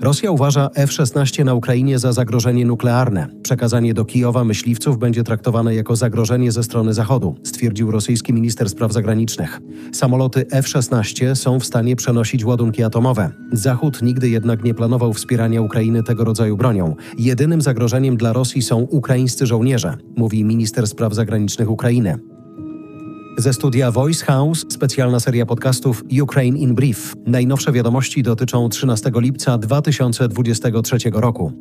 Rosja uważa F-16 na Ukrainie za zagrożenie nuklearne. Przekazanie do Kijowa myśliwców będzie traktowane jako zagrożenie ze strony Zachodu, stwierdził rosyjski minister spraw zagranicznych. Samoloty F-16 są w stanie przenosić ładunki atomowe. Zachód nigdy jednak nie planował wspierania Ukrainy tego rodzaju bronią. Jedynym zagrożeniem dla Rosji są ukraińscy żołnierze, mówi minister spraw zagranicznych Ukrainy. Ze studia Voice House specjalna seria podcastów Ukraine in Brief. Najnowsze wiadomości dotyczą 13 lipca 2023 roku.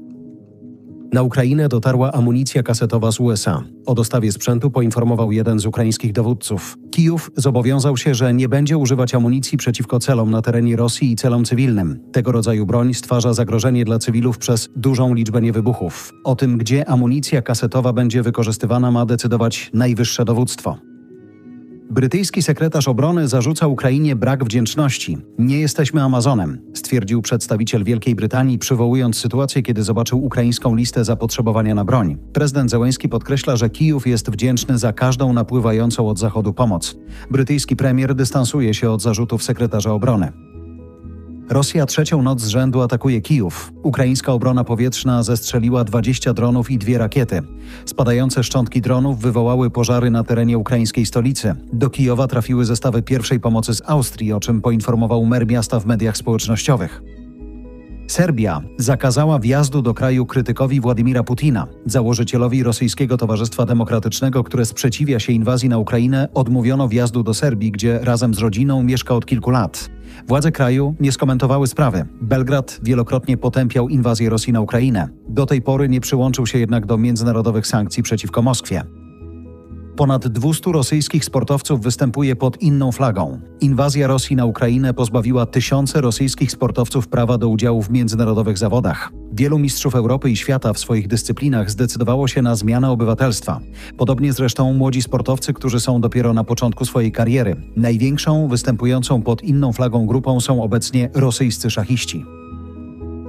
Na Ukrainę dotarła amunicja kasetowa z USA. O dostawie sprzętu poinformował jeden z ukraińskich dowódców. Kijów zobowiązał się, że nie będzie używać amunicji przeciwko celom na terenie Rosji i celom cywilnym. Tego rodzaju broń stwarza zagrożenie dla cywilów przez dużą liczbę niewybuchów. O tym, gdzie amunicja kasetowa będzie wykorzystywana, ma decydować najwyższe dowództwo. Brytyjski sekretarz obrony zarzuca Ukrainie brak wdzięczności. Nie jesteśmy Amazonem, stwierdził przedstawiciel Wielkiej Brytanii, przywołując sytuację, kiedy zobaczył ukraińską listę zapotrzebowania na broń. Prezydent Zełenski podkreśla, że Kijów jest wdzięczny za każdą napływającą od zachodu pomoc. Brytyjski premier dystansuje się od zarzutów sekretarza obrony. Rosja trzecią noc z rzędu atakuje Kijów. Ukraińska obrona powietrzna zestrzeliła 20 dronów i dwie rakiety. Spadające szczątki dronów wywołały pożary na terenie ukraińskiej stolicy. Do Kijowa trafiły zestawy pierwszej pomocy z Austrii, o czym poinformował mer miasta w mediach społecznościowych. Serbia zakazała wjazdu do kraju krytykowi Władimira Putina. Założycielowi Rosyjskiego Towarzystwa Demokratycznego, które sprzeciwia się inwazji na Ukrainę, odmówiono wjazdu do Serbii, gdzie razem z rodziną mieszka od kilku lat. Władze kraju nie skomentowały sprawy. Belgrad wielokrotnie potępiał inwazję Rosji na Ukrainę. Do tej pory nie przyłączył się jednak do międzynarodowych sankcji przeciwko Moskwie. Ponad 200 rosyjskich sportowców występuje pod inną flagą. Inwazja Rosji na Ukrainę pozbawiła tysiące rosyjskich sportowców prawa do udziału w międzynarodowych zawodach. Wielu mistrzów Europy i świata w swoich dyscyplinach zdecydowało się na zmianę obywatelstwa. Podobnie zresztą młodzi sportowcy, którzy są dopiero na początku swojej kariery. Największą występującą pod inną flagą grupą są obecnie rosyjscy szachiści.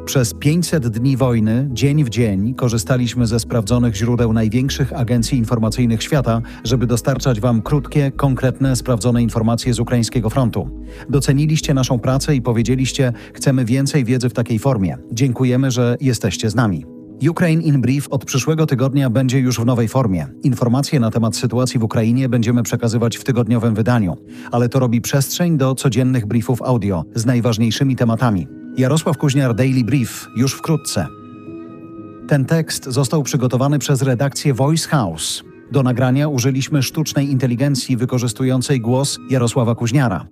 Przez 500 dni wojny, dzień w dzień, korzystaliśmy ze sprawdzonych źródeł największych agencji informacyjnych świata, żeby dostarczać Wam krótkie, konkretne, sprawdzone informacje z ukraińskiego frontu. Doceniliście naszą pracę i powiedzieliście: Chcemy więcej wiedzy w takiej formie. Dziękujemy, że jesteście z nami. Ukraine in Brief od przyszłego tygodnia będzie już w nowej formie. Informacje na temat sytuacji w Ukrainie będziemy przekazywać w tygodniowym wydaniu, ale to robi przestrzeń do codziennych briefów audio z najważniejszymi tematami. Jarosław Kuźniar Daily Brief już wkrótce. Ten tekst został przygotowany przez redakcję Voice House. Do nagrania użyliśmy sztucznej inteligencji wykorzystującej głos Jarosława Kuźniara.